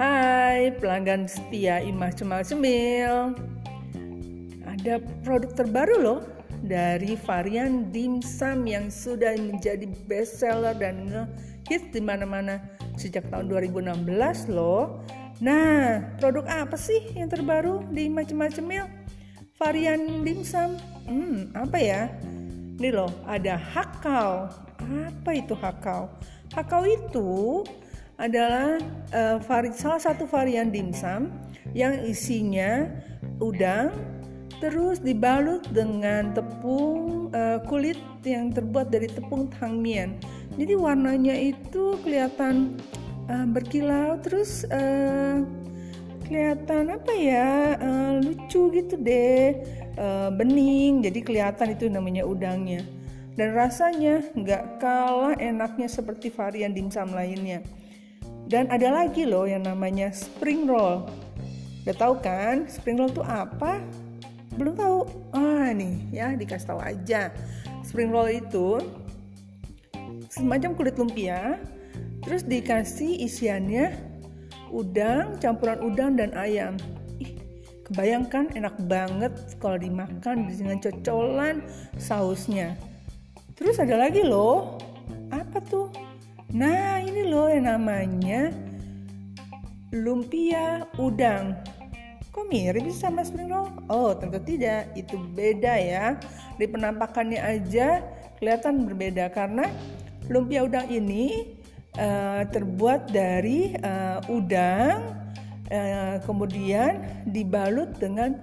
Hai pelanggan setia Imah Cemal Cemil Ada produk terbaru loh dari varian dimsum yang sudah menjadi bestseller dan ngehit di mana-mana sejak tahun 2016 loh. Nah, produk apa sih yang terbaru di Imah Cemal Cemil? Varian dimsum. Hmm, apa ya? Ini loh, ada hakau. Apa itu hakau? Hakau itu adalah uh, vari, salah satu varian dimsum yang isinya udang terus dibalut dengan tepung uh, kulit yang terbuat dari tepung tangmian. Jadi warnanya itu kelihatan uh, berkilau terus uh, kelihatan apa ya uh, lucu gitu deh uh, bening. Jadi kelihatan itu namanya udangnya. Dan rasanya nggak kalah enaknya seperti varian dimsum lainnya dan ada lagi loh yang namanya spring roll. Udah tahu kan spring roll itu apa? Belum tahu? Ah nih ya dikasih tahu aja. Spring roll itu semacam kulit lumpia, terus dikasih isiannya udang, campuran udang dan ayam. Ih, kebayangkan enak banget kalau dimakan dengan cocolan sausnya. Terus ada lagi loh, apa tuh? Nah, ini loh yang namanya lumpia udang. Kok mirip sama spring roll? Oh, tentu tidak. Itu beda ya. Di penampakannya aja kelihatan berbeda karena lumpia udang ini uh, terbuat dari uh, udang, uh, kemudian dibalut dengan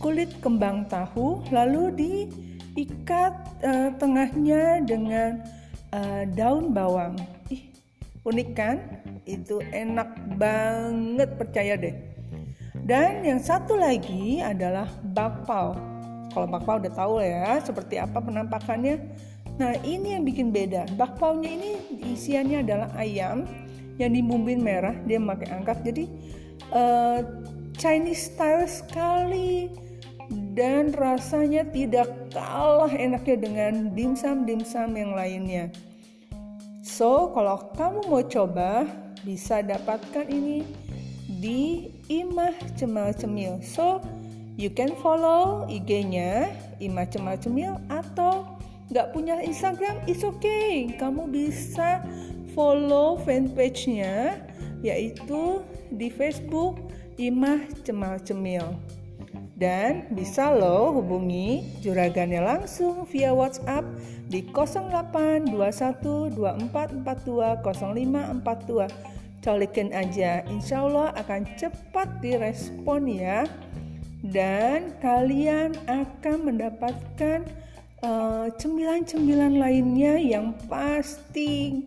kulit kembang tahu, lalu diikat uh, tengahnya dengan uh, daun bawang. Ih, unik kan? Itu enak banget percaya deh. Dan yang satu lagi adalah bakpao. Kalau bakpao udah tahu ya seperti apa penampakannya. Nah ini yang bikin beda. Bakpao-nya ini isiannya adalah ayam yang dibumbuin merah. Dia pakai angkat. Jadi uh, Chinese style sekali dan rasanya tidak kalah enaknya dengan dimsum-dimsum yang lainnya. So, kalau kamu mau coba, bisa dapatkan ini di Imah Cemal Cemil. So, you can follow IG-nya Imah Cemal Cemil atau nggak punya Instagram, it's okay. Kamu bisa follow fanpage-nya yaitu di Facebook Imah Cemal Cemil. Dan bisa lo hubungi juragannya langsung via WhatsApp di 082124420542. Colikin aja, insya Allah akan cepat direspon ya. Dan kalian akan mendapatkan eh, cemilan-cemilan lainnya yang pasti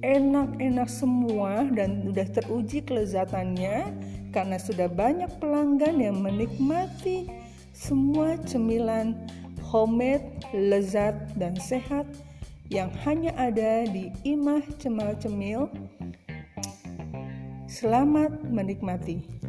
enak-enak semua dan sudah teruji kelezatannya karena sudah banyak pelanggan yang menikmati semua cemilan homemade, lezat dan sehat yang hanya ada di Imah Cemal Cemil. Selamat menikmati.